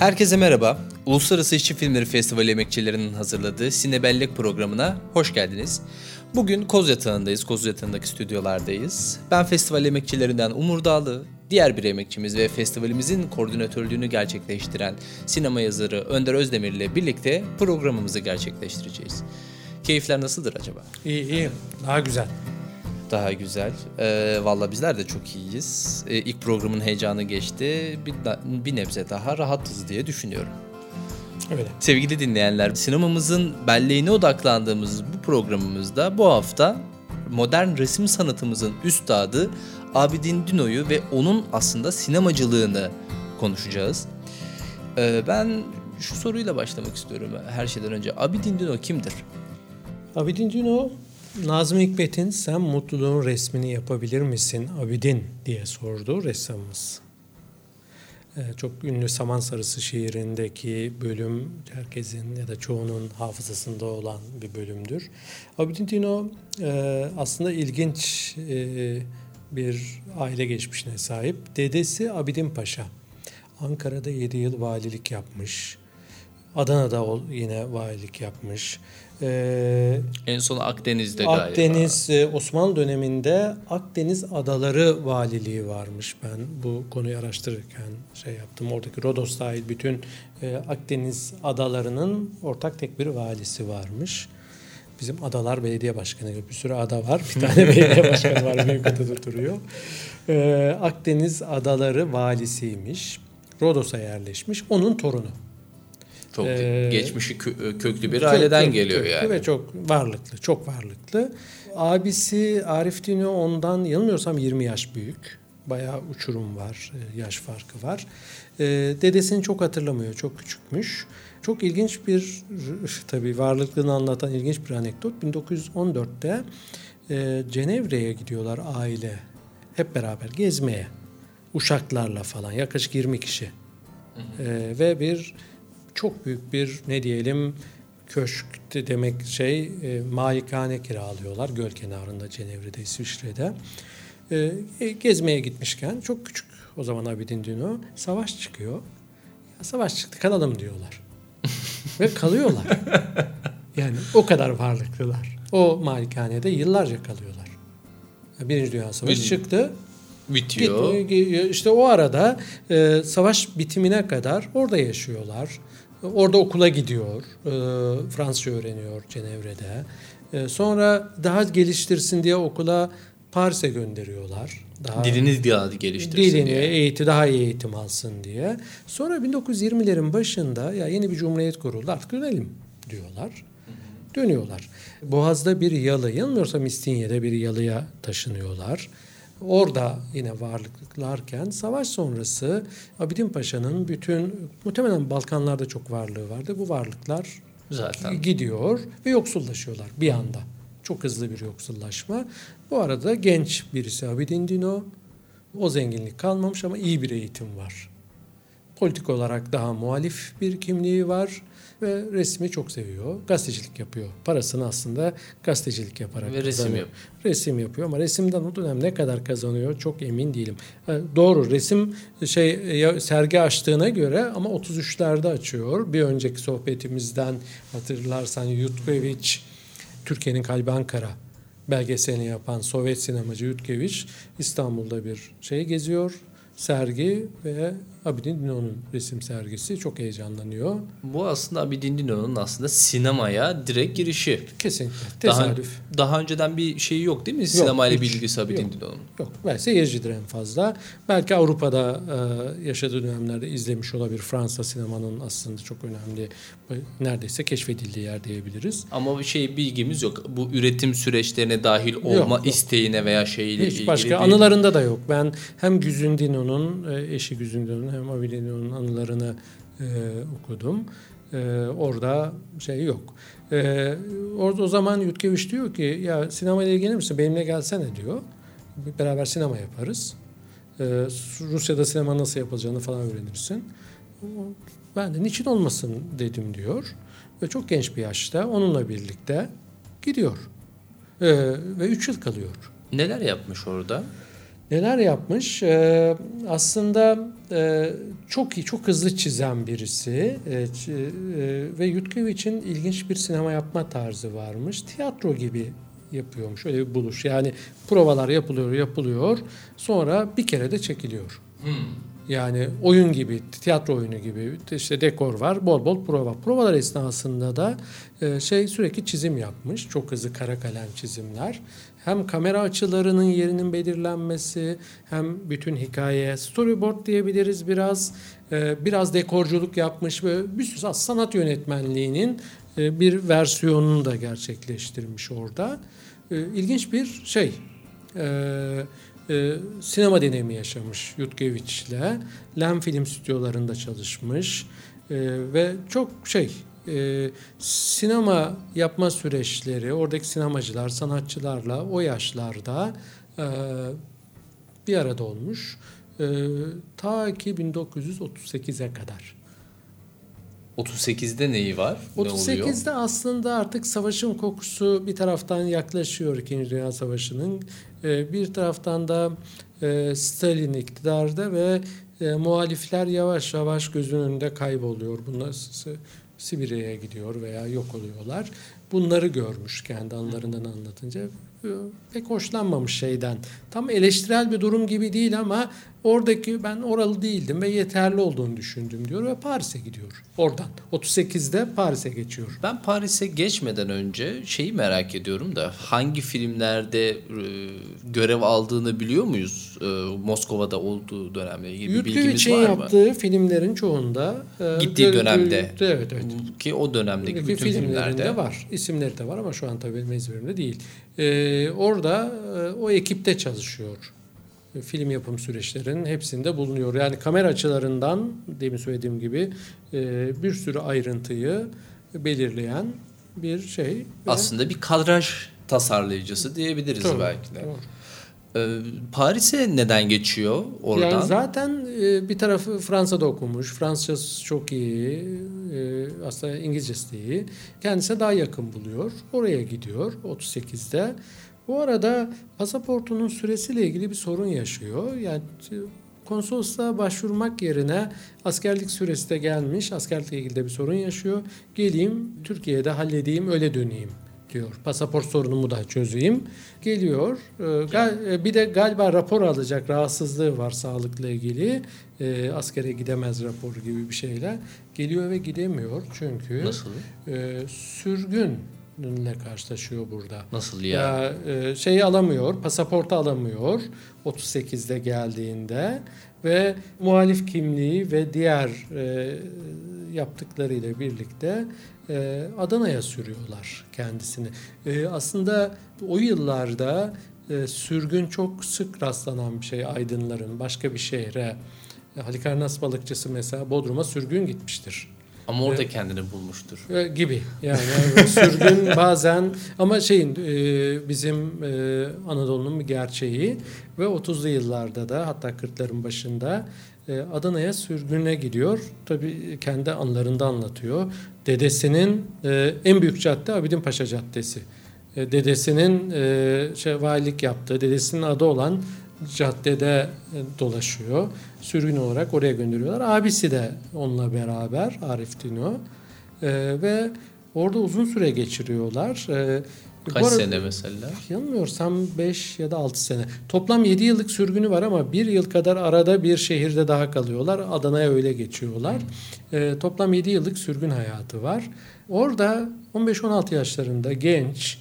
Herkese merhaba. Uluslararası İşçi Filmleri Festivali emekçilerinin hazırladığı Sinebellek programına hoş geldiniz. Bugün Koz Yatağı'ndayız, Koz Yatağı'ndaki stüdyolardayız. Ben festival emekçilerinden Umur Dağlı, diğer bir emekçimiz ve festivalimizin koordinatörlüğünü gerçekleştiren sinema yazarı Önder Özdemir ile birlikte programımızı gerçekleştireceğiz. Keyifler nasıldır acaba? İyi iyi, daha güzel. Daha güzel. Ee, Valla bizler de çok iyiyiz. Ee, ilk programın heyecanı geçti. Bir, bir nebze daha rahatız diye düşünüyorum. Öyle. Sevgili dinleyenler, sinemamızın belleğine odaklandığımız bu programımızda bu hafta modern resim sanatımızın üstadı Abidin Dino'yu ve onun aslında sinemacılığını konuşacağız. Ee, ben şu soruyla başlamak istiyorum her şeyden önce. Abidin Dino kimdir? Abidin Dino, Nazım Hikmet'in sen mutluluğun resmini yapabilir misin Abidin diye sordu ressamımız. Ee, çok ünlü Saman Sarısı şiirindeki bölüm herkesin ya da çoğunun hafızasında olan bir bölümdür. Abidin Dino e, aslında ilginç e, bir aile geçmişine sahip. Dedesi Abidin Paşa. Ankara'da 7 yıl valilik yapmış. Adana'da yine valilik yapmış. Ee, en son Akdeniz'de galiba. Akdeniz e, Osmanlı döneminde Akdeniz Adaları Valiliği varmış. Ben bu konuyu araştırırken şey yaptım. Oradaki Rodos dahil bütün e, Akdeniz adalarının ortak tek bir valisi varmış. Bizim Adalar Belediye Başkanı gibi bir sürü ada var. Bir tane belediye başkanı var mevkada duruyor. Ee, Akdeniz Adaları Valisiymiş. Rodos'a yerleşmiş. Onun torunu. Çok ee, geçmişi kö- köklü bir aileden kök, geliyor köklü yani. Ve çok varlıklı, çok varlıklı. Abisi Arif Dino ondan yanılmıyorsam 20 yaş büyük. Bayağı uçurum var, e, yaş farkı var. Ee, dedesini çok hatırlamıyor, çok küçükmüş. Çok ilginç bir, tabii varlıklığını anlatan ilginç bir anekdot. 1914'te e, Cenevre'ye gidiyorlar aile. Hep beraber gezmeye. Uşaklarla falan yaklaşık 20 kişi. Hı hı. E, ve bir çok büyük bir ne diyelim köşk demek şey e, malikane kiralıyorlar göl kenarında Cenevre'de İsviçre'de. E, e, gezmeye gitmişken çok küçük o zaman Abidin Dino savaş çıkıyor. Ya, savaş çıktı kalalım diyorlar. Ve kalıyorlar. Yani o kadar varlıklılar. O malikanede yıllarca kalıyorlar. Birinci Dünya Savaşı çıktı. Bitiyor. İşte o arada e, savaş bitimine kadar orada yaşıyorlar. Orada okula gidiyor. E, Fransızca öğreniyor Cenevre'de. E, sonra daha geliştirsin diye okula Paris'e gönderiyorlar. Daha dilini daha geliştirsin dilini, diye. eğiti daha iyi eğitim alsın diye. Sonra 1920'lerin başında ya yeni bir cumhuriyet kuruldu artık dönelim diyorlar. Dönüyorlar. Boğaz'da bir yalı, yanılmıyorsam İstinye'de bir yalıya taşınıyorlar. Orada yine varlıklarken savaş sonrası Abidin Paşa'nın bütün muhtemelen Balkanlarda çok varlığı vardı. Bu varlıklar zaten gidiyor ve yoksullaşıyorlar bir anda. Çok hızlı bir yoksullaşma. Bu arada genç birisi Abidin Dino. O zenginlik kalmamış ama iyi bir eğitim var. Politik olarak daha muhalif bir kimliği var ve resmi çok seviyor. Gazetecilik yapıyor. Parasını aslında gazetecilik yaparak ve resim yapıyor. Resim yapıyor ama resimden o dönem ne kadar kazanıyor çok emin değilim. Doğru resim şey sergi açtığına göre ama 33'lerde açıyor. Bir önceki sohbetimizden hatırlarsan Yutkeviç Türkiye'nin kalbi Ankara belgeselini yapan Sovyet sinemacı Yutkeviç İstanbul'da bir şey geziyor sergi ve Abidin Dino'nun resim sergisi çok heyecanlanıyor. Bu aslında Abidin Dino'nun aslında sinemaya direkt girişi. Kesinlikle. Tesadüf. Daha, daha önceden bir şeyi yok değil mi? Sinema ile bilgisi Abidin Dino'nun. Yok. Belki seyircidir en fazla. Belki Avrupa'da e, yaşadığı dönemlerde izlemiş olabilir. Fransa sinemanın aslında çok önemli neredeyse keşfedildiği yer diyebiliriz. Ama bir şey bilgimiz yok. Bu üretim süreçlerine dahil olma yok, yok. isteğine veya şeyiyle Hiç ilgili başka değil. anılarında da yok. Ben hem Güzün Dino'nun e, eşi Güzün Dino'nun hem Avilenio'nun anılarını e, okudum. E, orada şey yok. E, orada o zaman Yutkeviç diyor ki ya sinema ile ilgilenir misin? Benimle gelsene diyor. Beraber sinema yaparız. E, Rusya'da sinema nasıl yapılacağını falan öğrenirsin. Ben de niçin olmasın dedim diyor. Ve çok genç bir yaşta onunla birlikte gidiyor. E, ve üç yıl kalıyor. Neler yapmış orada? Neler yapmış? Ee, aslında e, çok iyi, çok hızlı çizen birisi e, e, ve Yutkevich'in ilginç bir sinema yapma tarzı varmış. Tiyatro gibi yapıyormuş. Öyle bir buluş. Yani provalar yapılıyor, yapılıyor. Sonra bir kere de çekiliyor. Hmm. Yani oyun gibi, tiyatro oyunu gibi işte dekor var, bol bol prova. Provalar esnasında da e, şey sürekli çizim yapmış. Çok hızlı kara kalem çizimler. Hem kamera açılarının yerinin belirlenmesi, hem bütün hikaye, storyboard diyebiliriz biraz. E, biraz dekorculuk yapmış ve bir sürü sanat yönetmenliğinin e, bir versiyonunu da gerçekleştirmiş orada. İlginç bir şey e, sinema deneyimi yaşamış Yutkeviç'le. Lem Film stüdyolarında çalışmış ve çok şey e, sinema yapma süreçleri, oradaki sinemacılar, sanatçılarla o yaşlarda e, bir arada olmuş. E, ta ki 1938'e kadar. 38'de neyi var? 38'de aslında artık savaşın kokusu bir taraftan yaklaşıyor İkinci Dünya Savaşı'nın. Ee, bir taraftan da e, Stalin iktidarda ve e, muhalifler yavaş yavaş gözün önünde kayboluyor. Bunlar Sibirya'ya gidiyor veya yok oluyorlar. Bunları görmüş kendi anlarından anlatınca pek hoşlanmamış şeyden. Tam eleştirel bir durum gibi değil ama oradaki ben oralı değildim ve yeterli olduğunu düşündüm diyor ve Paris'e gidiyor. Oradan 38'de Paris'e geçiyor. Ben Paris'e geçmeden önce şeyi merak ediyorum da hangi filmlerde e, görev aldığını biliyor muyuz? E, Moskova'da olduğu dönemle ilgili bir bilgimiz var mı? yaptığı filmlerin çoğunda e, gittiği dönemde. Evet evet. Ki o dönemdeki bütün filmlerde var. İsimleri de var ama şu an tabii benim ezberimde değil. Ee, orada e, o ekipte çalışıyor. Film yapım süreçlerinin hepsinde bulunuyor. Yani kamera açılarından demin söylediğim gibi e, bir sürü ayrıntıyı belirleyen bir şey. Aslında bir kadraj tasarlayıcısı diyebiliriz Tabii, belki de. Doğru. Ee, Paris'e neden geçiyor oradan? Yani zaten e, bir tarafı Fransa'da okumuş. Fransızcası çok iyi. E, aslında İngilizcesi de iyi. Kendisine daha yakın buluyor. Oraya gidiyor 38'de. Bu arada pasaportunun süresiyle ilgili bir sorun yaşıyor. Yani e, konsolosluğa başvurmak yerine askerlik süresi de gelmiş. Askerlikle ilgili de bir sorun yaşıyor. Geleyim Türkiye'de halledeyim öyle döneyim diyor. Pasaport sorunumu da çözeyim. Geliyor. Ee, e, bir de galiba rapor alacak rahatsızlığı var sağlıkla ilgili. Ee, askere gidemez raporu gibi bir şeyle. Geliyor ve gidemiyor çünkü Nasıl? E, sürgün ile karşılaşıyor burada. Nasıl ya? ya e, şeyi alamıyor, pasaportu alamıyor 38'de geldiğinde ve muhalif kimliği ve diğer e, yaptıklarıyla birlikte e, Adana'ya sürüyorlar kendisini. E, aslında o yıllarda e, sürgün çok sık rastlanan bir şey aydınların başka bir şehre. Halikarnas balıkçısı mesela Bodrum'a sürgün gitmiştir. Ama orada kendini bulmuştur. Gibi yani, sürgün bazen ama şeyin bizim Anadolu'nun bir gerçeği ve 30'lu yıllarda da hatta 40'ların başında Adana'ya sürgüne gidiyor. Tabii kendi anlarında anlatıyor. Dedesinin e, en büyük cadde Abidin Paşa Caddesi. E, dedesinin e, şey, valilik yaptığı, dedesinin adı olan caddede e, dolaşıyor. Sürgün olarak oraya gönderiyorlar. Abisi de onunla beraber Arif Dino. E, ve orada uzun süre geçiriyorlar. E, Kaç arada, sene mesela? Yanılmıyorsam 5 ya da 6 sene. Toplam 7 yıllık sürgünü var ama 1 yıl kadar arada bir şehirde daha kalıyorlar. Adana'ya öyle geçiyorlar. E, toplam 7 yıllık sürgün hayatı var. Orada 15-16 yaşlarında genç,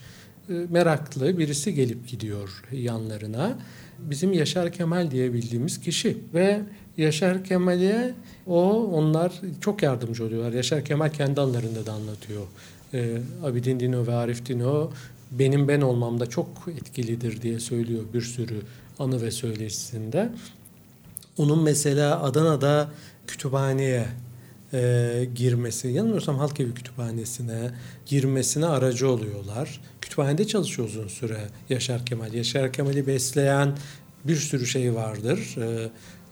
e, meraklı birisi gelip gidiyor yanlarına. Bizim Yaşar Kemal diye bildiğimiz kişi ve Yaşar Kemal'e o onlar çok yardımcı oluyorlar. Yaşar Kemal kendi anlarında da anlatıyor e, Abidin Dino ve Arif Dino benim ben olmamda çok etkilidir diye söylüyor bir sürü anı ve söyleşisinde. Onun mesela Adana'da kütüphaneye e, girmesi, yanılmıyorsam Halkevi Kütüphanesi'ne girmesine aracı oluyorlar. Kütüphanede çalışıyor uzun süre Yaşar Kemal. Yaşar Kemal'i besleyen bir sürü şey vardır.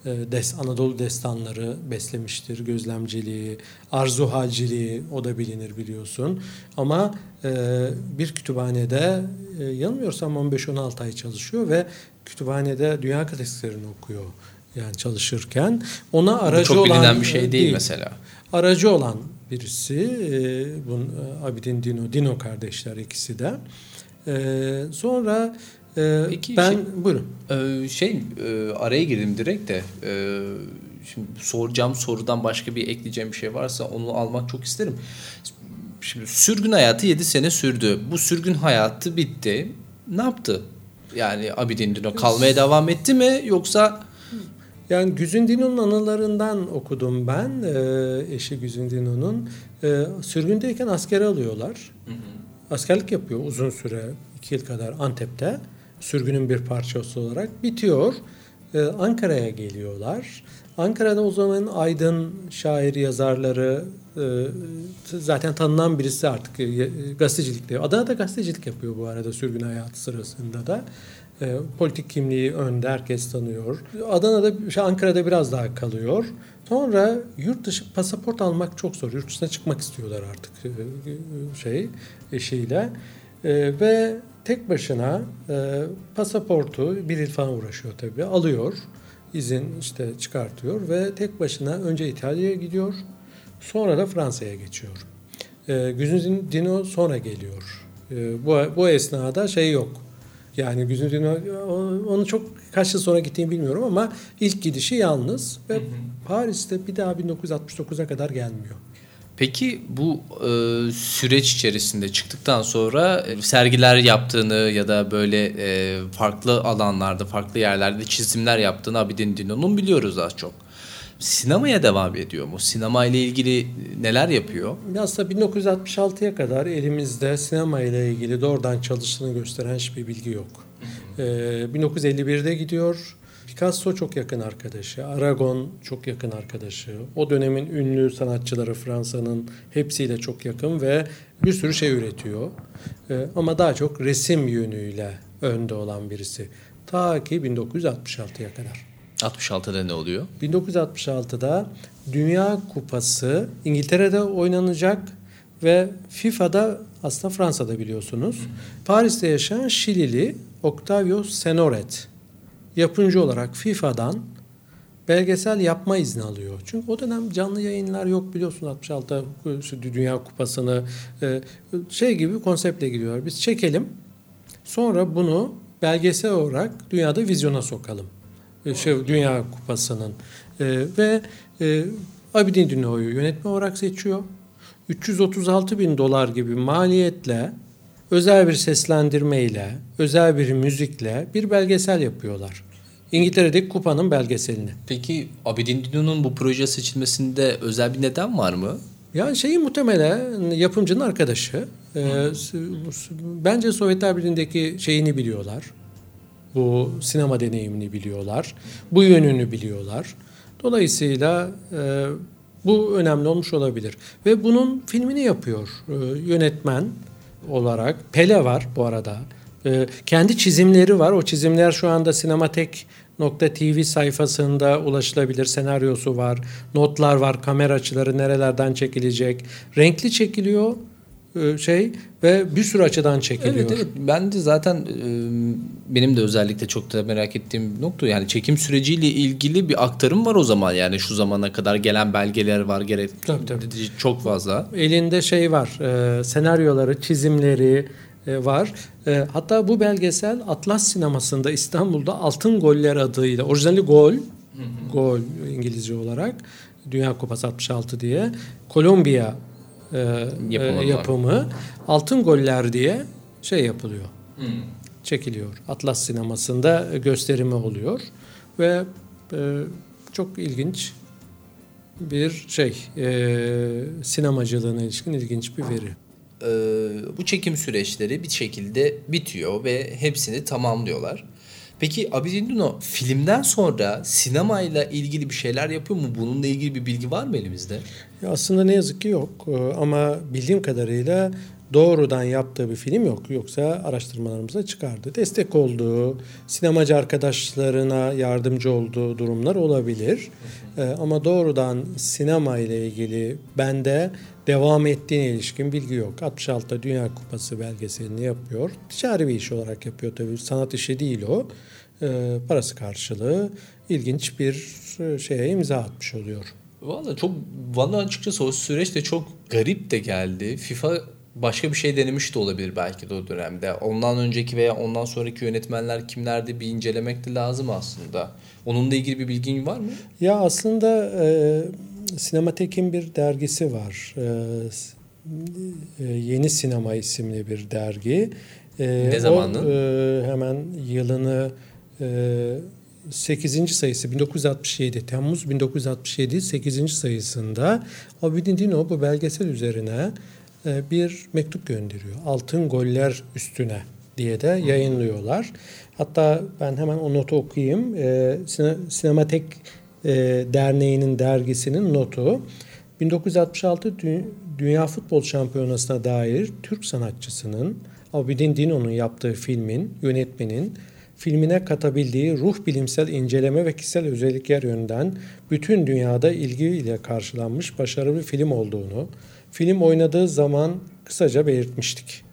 E, des, Anadolu destanları beslemiştir. Gözlemciliği, arzu halciliği o da bilinir biliyorsun. Ama e, bir kütüphanede e, yanılmıyorsam 15-16 ay çalışıyor ve kütüphanede dünya klasiklerini okuyor. Yani çalışırken ona aracı Bu çok olan bilinen bir şey değil, değil mesela. Aracı olan birisi e, bun, Abidin Dino, Dino kardeşler ikisi de. E, sonra e, Peki, ben şey, buyurun. E, şey e, araya girdim direkt de e, şimdi soracağım sorudan başka bir ekleyeceğim bir şey varsa onu almak çok isterim. Şimdi sürgün hayatı 7 sene sürdü. Bu sürgün hayatı bitti. Ne yaptı? Yani Abidin Dino kalmaya devam etti mi yoksa yani Güzindino'nun anılarından okudum ben. E, eşi Güzindino'nun. E, sürgündeyken askere alıyorlar. Hı hı. Askerlik yapıyor uzun süre. iki yıl kadar Antep'te. Sürgünün bir parçası olarak. Bitiyor. E, Ankara'ya geliyorlar. Ankara'da o zaman aydın şair yazarları e, zaten tanınan birisi artık e, gazetecilikte. Adana'da gazetecilik yapıyor bu arada sürgün hayatı sırasında da. E, politik kimliği önde herkes tanıyor. Adana'da, şey, Ankara'da biraz daha kalıyor. Sonra yurt dışı pasaport almak çok zor. Yurt dışına çıkmak istiyorlar artık e, şey eşiyle. E, ve tek başına e, pasaportu bir yıl falan uğraşıyor tabii. Alıyor. izin işte çıkartıyor ve tek başına önce İtalya'ya gidiyor. Sonra da Fransa'ya geçiyor. E, Güzün Dino sonra geliyor. E, bu, bu esnada şey yok yani Güzin onu çok kaç yıl sonra gittiğini bilmiyorum ama ilk gidişi yalnız ve hı hı. Paris'te bir daha 1969'a kadar gelmiyor. Peki bu e, süreç içerisinde çıktıktan sonra e, sergiler yaptığını ya da böyle e, farklı alanlarda, farklı yerlerde çizimler yaptığını Abidin Dino'nun biliyoruz az çok sinemaya devam ediyor mu? Sinema ile ilgili neler yapıyor? Aslında 1966'ya kadar elimizde sinema ile ilgili doğrudan çalıştığını gösteren hiçbir bilgi yok. Ee, 1951'de gidiyor. Picasso çok yakın arkadaşı, Aragon çok yakın arkadaşı. O dönemin ünlü sanatçıları Fransa'nın hepsiyle çok yakın ve bir sürü şey üretiyor. Ee, ama daha çok resim yönüyle önde olan birisi. Ta ki 1966'ya kadar. 66'da ne oluyor? 1966'da Dünya Kupası İngiltere'de oynanacak ve FIFA'da aslında Fransa'da biliyorsunuz. Paris'te yaşayan Şilili Octavio Senoret yapımcı olarak FIFA'dan belgesel yapma izni alıyor. Çünkü o dönem canlı yayınlar yok biliyorsun 66 Dünya Kupası'nı e, şey gibi konseptle gidiyor. Biz çekelim sonra bunu belgesel olarak dünyada vizyona sokalım. E, şey Dünya Kupası'nın e, ve e, Abidin Dino'yu yönetmen olarak seçiyor. 336 bin dolar gibi maliyetle özel bir seslendirmeyle, özel bir müzikle bir belgesel yapıyorlar. İngiltere'deki kupanın belgeselini. Peki Abidin Dino'nun bu proje seçilmesinde özel bir neden var mı? Ya şeyi muhtemelen yapımcının arkadaşı. Ee, bence Sovyetler Birliği'ndeki şeyini biliyorlar. Bu sinema deneyimini biliyorlar. Bu yönünü biliyorlar. Dolayısıyla e, bu önemli olmuş olabilir. Ve bunun filmini yapıyor e, yönetmen olarak. Pele var bu arada. E, kendi çizimleri var. O çizimler şu anda sinematek.tv sayfasında ulaşılabilir. Senaryosu var. Notlar var. Kamera açıları nerelerden çekilecek. Renkli çekiliyor şey ve bir sürü açıdan çekiliyor. Evet, evet. Ben de zaten e, benim de özellikle çok da merak ettiğim nokta yani çekim süreciyle ilgili bir aktarım var o zaman yani şu zamana kadar gelen belgeler var gerek tabii, tabii. çok fazla. Elinde şey var e, senaryoları, çizimleri var. hatta bu belgesel Atlas sinemasında İstanbul'da Altın Goller adıyla orijinali Gol, hı hı. Gol İngilizce olarak Dünya Kupası 66 diye Kolombiya e, yapımı, e, yapımı Altın Goller diye şey yapılıyor. Hmm. Çekiliyor. Atlas sinemasında gösterimi oluyor ve e, çok ilginç bir şey e, sinemacılığına ilişkin ilginç bir veri. Ee, bu çekim süreçleri bir şekilde bitiyor ve hepsini tamamlıyorlar. Peki Abidin Duno filmden sonra sinemayla ilgili bir şeyler yapıyor mu? Bununla ilgili bir bilgi var mı elimizde? Ya aslında ne yazık ki yok. Ee, ama bildiğim kadarıyla doğrudan yaptığı bir film yok. Yoksa araştırmalarımıza çıkardı. Destek olduğu, sinemacı arkadaşlarına yardımcı olduğu durumlar olabilir. Ee, ama doğrudan sinema ile ilgili bende devam ettiğine ilişkin bilgi yok. 66'da Dünya Kupası belgeselini yapıyor. Ticari bir iş olarak yapıyor tabii. Sanat işi değil o. Ee, parası karşılığı ilginç bir e, şeye imza atmış oluyor. Valla çok valla açıkçası o süreç de çok garip de geldi. FIFA başka bir şey denemiş de olabilir belki de o dönemde. Ondan önceki veya ondan sonraki yönetmenler kimlerdi bir incelemek de lazım aslında. Onunla ilgili bir bilgin var mı? Ya aslında e, Sinematek'in bir dergisi var. E, e, Yeni Sinema isimli bir dergi. E, ne zamanın? O, e, hemen yılını e, 8. sayısı 1967 Temmuz 1967 8. sayısında Abidin Dino bu belgesel üzerine bir mektup gönderiyor. Altın goller üstüne diye de yayınlıyorlar. Hatta ben hemen o notu okuyayım. E, Sinematek e, Derneği'nin dergisinin notu 1966 Dünya Futbol Şampiyonası'na dair Türk sanatçısının Abidin Dino'nun yaptığı filmin yönetmenin filmine katabildiği ruh bilimsel inceleme ve kişisel özellikler yönünden bütün dünyada ilgiyle karşılanmış başarılı bir film olduğunu, film oynadığı zaman kısaca belirtmiştik.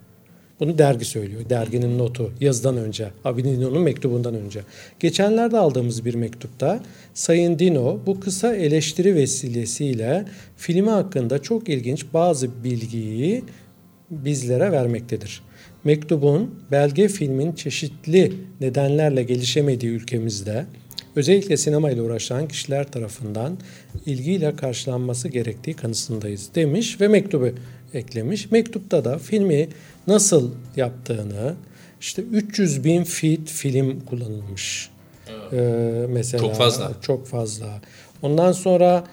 Bunu dergi söylüyor. Derginin notu yazıdan önce. Abidin Dino'nun mektubundan önce. Geçenlerde aldığımız bir mektupta Sayın Dino bu kısa eleştiri vesilesiyle filmi hakkında çok ilginç bazı bilgiyi bizlere vermektedir. Mektubun belge filmin çeşitli nedenlerle gelişemediği ülkemizde özellikle sinema ile uğraşan kişiler tarafından ilgiyle karşılanması gerektiği kanısındayız demiş ve mektubu eklemiş. Mektupta da filmi nasıl yaptığını işte 300 bin feet film kullanılmış. Ee, mesela çok fazla. Çok fazla. Ondan sonra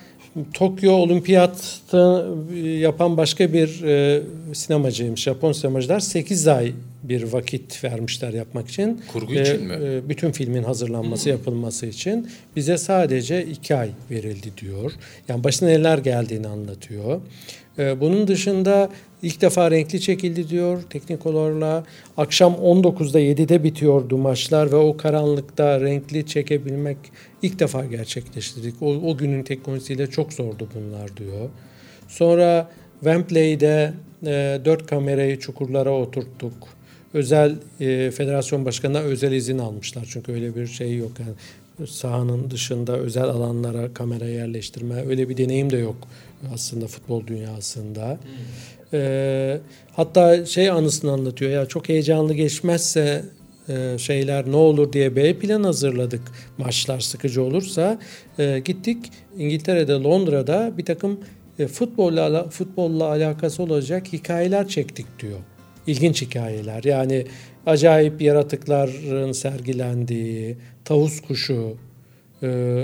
Tokyo Olimpiyatı yapan başka bir e, sinemacıymış. Japon sinemacılar 8 ay bir vakit vermişler yapmak için. Kurgu e, için mi? E, bütün filmin hazırlanması, hmm. yapılması için. Bize sadece 2 ay verildi diyor. Yani başına neler geldiğini anlatıyor. E, bunun dışında ilk defa renkli çekildi diyor teknikolorla. Akşam 19'da 7'de bitiyordu maçlar ve o karanlıkta renkli çekebilmek ilk defa gerçekleştirdik. O, o günün teknolojisiyle çok zordu bunlar diyor. Sonra Wembley'de e, dört kamerayı çukurlara oturttuk. Özel e, federasyon başkanına özel izin almışlar çünkü öyle bir şey yok. Yani sahanın dışında özel alanlara kamera yerleştirme öyle bir deneyim de yok aslında futbol dünyasında. Hmm. E, hatta şey anısını anlatıyor ya çok heyecanlı geçmezse e, şeyler ne olur diye B plan hazırladık. Maçlar sıkıcı olursa e, gittik İngiltere'de Londra'da bir takım e, futbolla futbolla alakası olacak hikayeler çektik diyor. İlginç hikayeler. Yani acayip yaratıkların sergilendiği, tavus kuşu,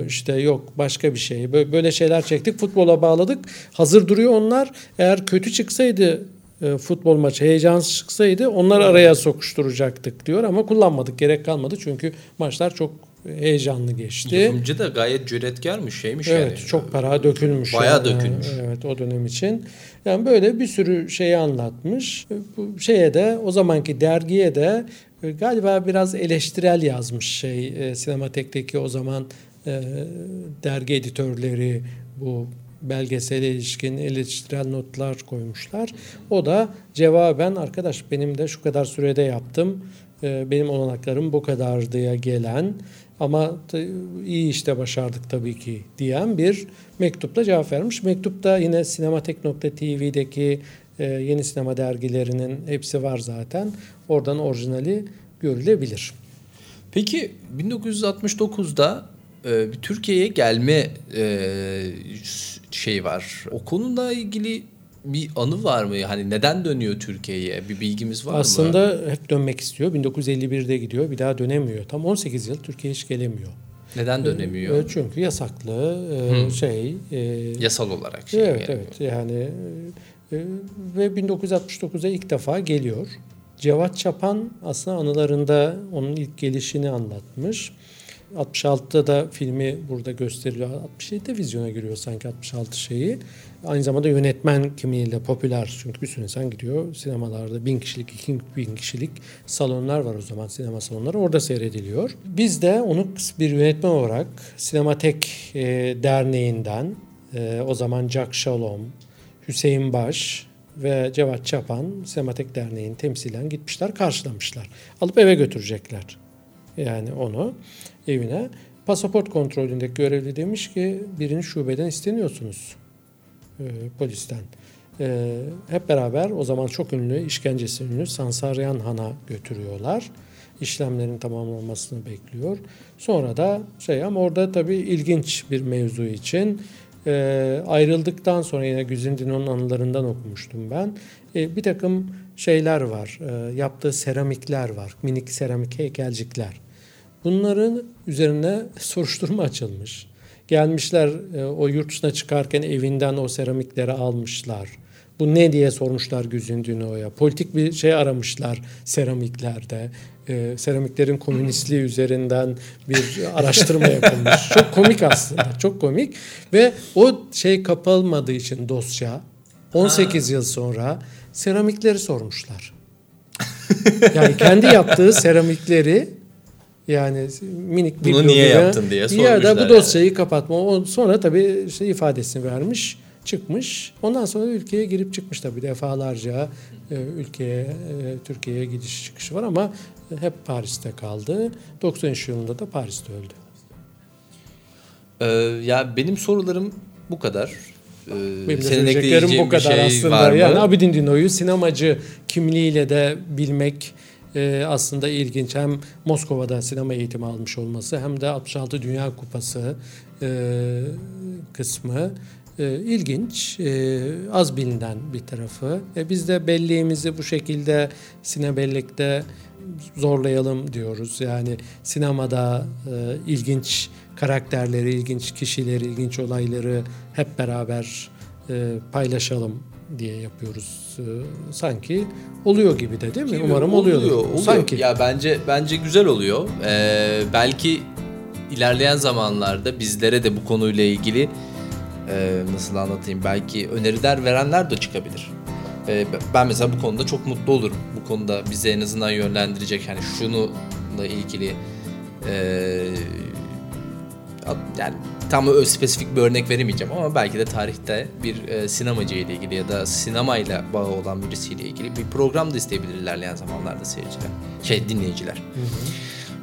işte yok başka bir şey. Böyle şeyler çektik. Futbola bağladık. Hazır duruyor onlar. Eğer kötü çıksaydı e, futbol maçı heyecansız çıksaydı onlar araya sokuşturacaktık diyor ama kullanmadık gerek kalmadı çünkü maçlar çok heyecanlı geçti. Yapımcı da gayet cüretkarmış şeymiş evet, yani. Evet çok para dökülmüş. Bayağı yani. dökülmüş. Evet o dönem için. Yani böyle bir sürü şeyi anlatmış. Bu şeye de o zamanki dergiye de e, galiba biraz eleştirel yazmış şey e, Sinematek'teki o zaman e, dergi editörleri bu belgesele ilişkin eleştirel notlar koymuşlar. O da cevaben arkadaş benim de şu kadar sürede yaptım. E, benim olanaklarım bu kadar diye gelen ama iyi işte başardık tabii ki diyen bir mektupla cevap vermiş. Mektupta yine sinematek.tv'deki e, yeni sinema dergilerinin hepsi var zaten. Oradan orijinali görülebilir. Peki 1969'da e, Türkiye'ye gelme e, şey var. O konuyla ilgili bir anı var mı? Hani neden dönüyor Türkiye'ye? Bir bilgimiz var Aslında mı? Aslında hep dönmek istiyor. 1951'de gidiyor. Bir daha dönemiyor. Tam 18 yıl Türkiye'ye hiç gelemiyor. Neden dönemiyor? E, çünkü yasaklı hmm. şey. E, Yasal olarak şey. Evet yani. evet. Yani e, ve 1969'a ilk defa geliyor. Cevat Çapan aslında anılarında onun ilk gelişini anlatmış. 66'da da filmi burada gösteriliyor. 67'de vizyona giriyor sanki 66 şeyi. Aynı zamanda yönetmen kimliğiyle popüler. Çünkü bir sürü insan gidiyor sinemalarda. Bin kişilik, iki bin kişilik salonlar var o zaman sinema salonları. Orada seyrediliyor. Biz de onu bir yönetmen olarak Sinematek e, Derneği'nden e, o zaman Jack Shalom, Hüseyin Baş ve Cevat Çapan Sinematek Derneği'nin temsilen gitmişler, karşılamışlar. Alıp eve götürecekler. Yani onu evine. Pasaport kontrolündeki görevli demiş ki birinci şubeden isteniyorsunuz e, polisten. E, hep beraber o zaman çok ünlü, işkencesi ünlü Sansaryan Han'a götürüyorlar. İşlemlerin tamamlanmasını bekliyor. Sonra da şey ama orada tabii ilginç bir mevzu için e, ayrıldıktan sonra yine Güzindino'nun anılarından okumuştum ben. E, bir takım şeyler var. E, yaptığı seramikler var. Minik seramik heykelcikler. Bunların üzerine soruşturma açılmış. Gelmişler e, o yurt dışına çıkarken evinden o seramikleri almışlar. Bu ne diye sormuşlar Güzindino'ya. Politik bir şey aramışlar seramiklerde. E, seramiklerin komünistliği üzerinden bir araştırma yapılmış. Çok komik aslında. Çok komik. Ve o şey kapalmadığı için dosya 18 ha. yıl sonra seramikleri sormuşlar. yani kendi yaptığı seramikleri yani minik bir Bunu niye yaptın diye sormuşlar. Ya da bu dosyayı yani. kapatma. O sonra tabii işte ifadesini vermiş, çıkmış. Ondan sonra ülkeye girip çıkmış tabii defalarca e, ülkeye, e, Türkiye'ye gidiş çıkışı var ama hep Paris'te kaldı. 93 yılında da Paris'te öldü. Ee, ya benim sorularım bu kadar. Ee, benim senin bu kadar şey aslında. Yani Abidin Dino'yu sinemacı kimliğiyle de bilmek e, aslında ilginç. Hem Moskova'da sinema eğitimi almış olması hem de 66 Dünya Kupası e, kısmı e, ilginç, e, az bilinen bir tarafı. E, biz de belleğimizi bu şekilde sinebellikte zorlayalım diyoruz. Yani sinemada e, ilginç karakterleri, ilginç kişileri, ilginç olayları hep beraber e, paylaşalım diye yapıyoruz. Ee, sanki oluyor gibi de değil mi? Gibi, Umarım oluyor. Oluyor, oluyor. Sanki. Ya bence bence güzel oluyor. Ee, belki ilerleyen zamanlarda bizlere de bu konuyla ilgili e, nasıl anlatayım belki öneriler verenler de çıkabilir. E, ben mesela bu konuda çok mutlu olurum. Bu konuda bize en azından yönlendirecek hani şununla ilgili e, yani tam o spesifik bir örnek veremeyeceğim ama belki de tarihte bir e, sinemacı ile ilgili ya da sinemayla bağı olan birisiyle ilgili bir program da isteyebilir ilerleyen zamanlarda seyirciler, şey dinleyiciler. Hı hı.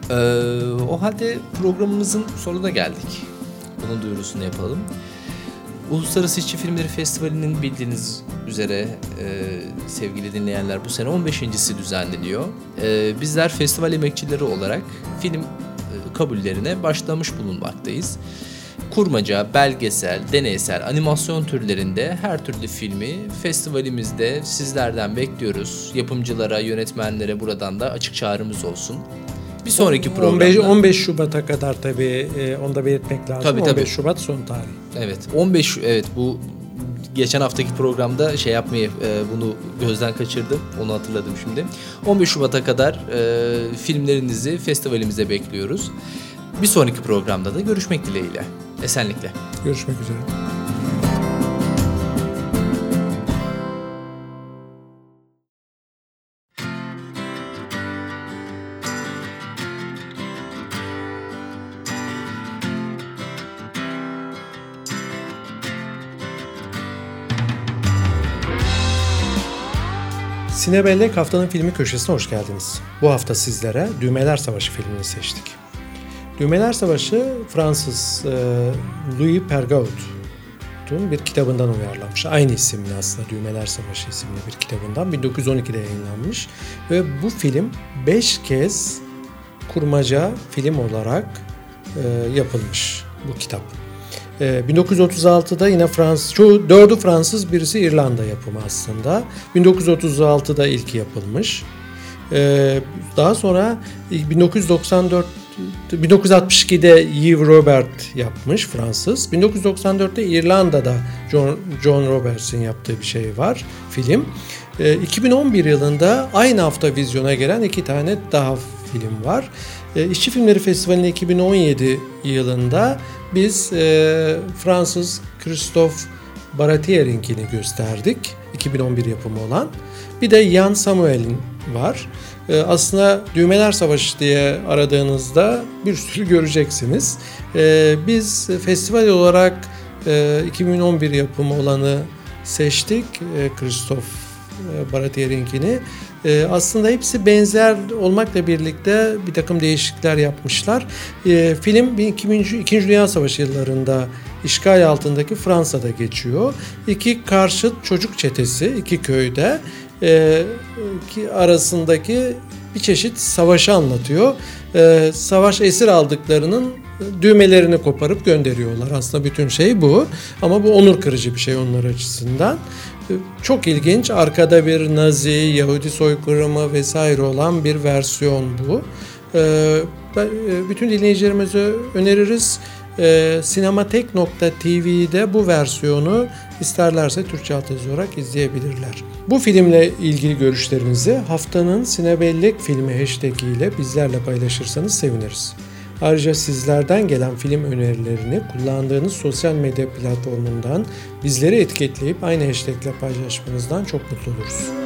Ee, o halde programımızın sonuna geldik. Bunun duyurusunu yapalım. Uluslararası İşçi Filmleri Festivali'nin bildiğiniz üzere e, sevgili dinleyenler bu sene 15.si düzenleniyor. E, bizler festival emekçileri olarak film e, kabullerine başlamış bulunmaktayız. Kurmaca, belgesel, deneysel, animasyon türlerinde her türlü filmi festivalimizde sizlerden bekliyoruz. Yapımcılara, yönetmenlere buradan da açık çağrımız olsun. Bir sonraki programda 15, 15 Şubat'a kadar tabii e, onu da belirtmek lazım. Tabii, 15 tabii. Şubat son tarih. Evet. 15 evet bu geçen haftaki programda şey yapmayı e, bunu gözden kaçırdım. Onu hatırladım şimdi. 15 Şubat'a kadar e, filmlerinizi festivalimize bekliyoruz. Bir sonraki programda da görüşmek dileğiyle. Esenlikle. Görüşmek üzere. Sinebellek haftanın filmi köşesine hoş geldiniz. Bu hafta sizlere Düğmeler Savaşı filmini seçtik. Düğmeler Savaşı Fransız e, Louis Pergaud'un bir kitabından uyarlanmış. Aynı isimli aslında Düğmeler Savaşı isimli bir kitabından 1912'de yayınlanmış ve bu film 5 kez kurmaca film olarak e, yapılmış bu kitap. E, 1936'da yine Fransız, çoğu dördü Fransız, birisi İrlanda yapımı aslında. 1936'da ilk yapılmış. E, daha sonra 1994 1962'de Yves Robert yapmış Fransız. 1994'te İrlanda'da John, John Roberts'in yaptığı bir şey var film. E, 2011 yılında aynı hafta vizyona gelen iki tane daha film var. E, İşçi Filmleri Festivali'nin 2017 yılında biz e, Fransız Christophe Baratier'inkini gösterdik. 2011 yapımı olan. Bir de Jan Samuel'in var. E, aslında Düğmeler Savaşı diye aradığınızda bir sürü göreceksiniz. E, biz festival olarak e, 2011 yapımı olanı seçtik. E, Christophe e, Baratier'inkini. E, aslında hepsi benzer olmakla birlikte bir takım değişiklikler yapmışlar. E, film 2. İkinci Dünya Savaşı yıllarında işgal altındaki Fransa'da geçiyor. İki karşıt çocuk çetesi iki köyde e, ki arasındaki bir çeşit savaşı anlatıyor. E, savaş esir aldıklarının düğmelerini koparıp gönderiyorlar. Aslında bütün şey bu. Ama bu onur kırıcı bir şey onlar açısından. Çok ilginç. Arkada bir Nazi, Yahudi soykırımı vesaire olan bir versiyon bu. Ee, e, bütün dinleyicilerimize öneririz. Ee, Sinematek.tv'de bu versiyonu isterlerse Türkçe altyazı olarak izleyebilirler. Bu filmle ilgili görüşlerinizi haftanın Sinebellek filmi hashtag ile bizlerle paylaşırsanız seviniriz. Ayrıca sizlerden gelen film önerilerini kullandığınız sosyal medya platformundan bizleri etiketleyip aynı hashtag paylaşmanızdan çok mutlu oluruz.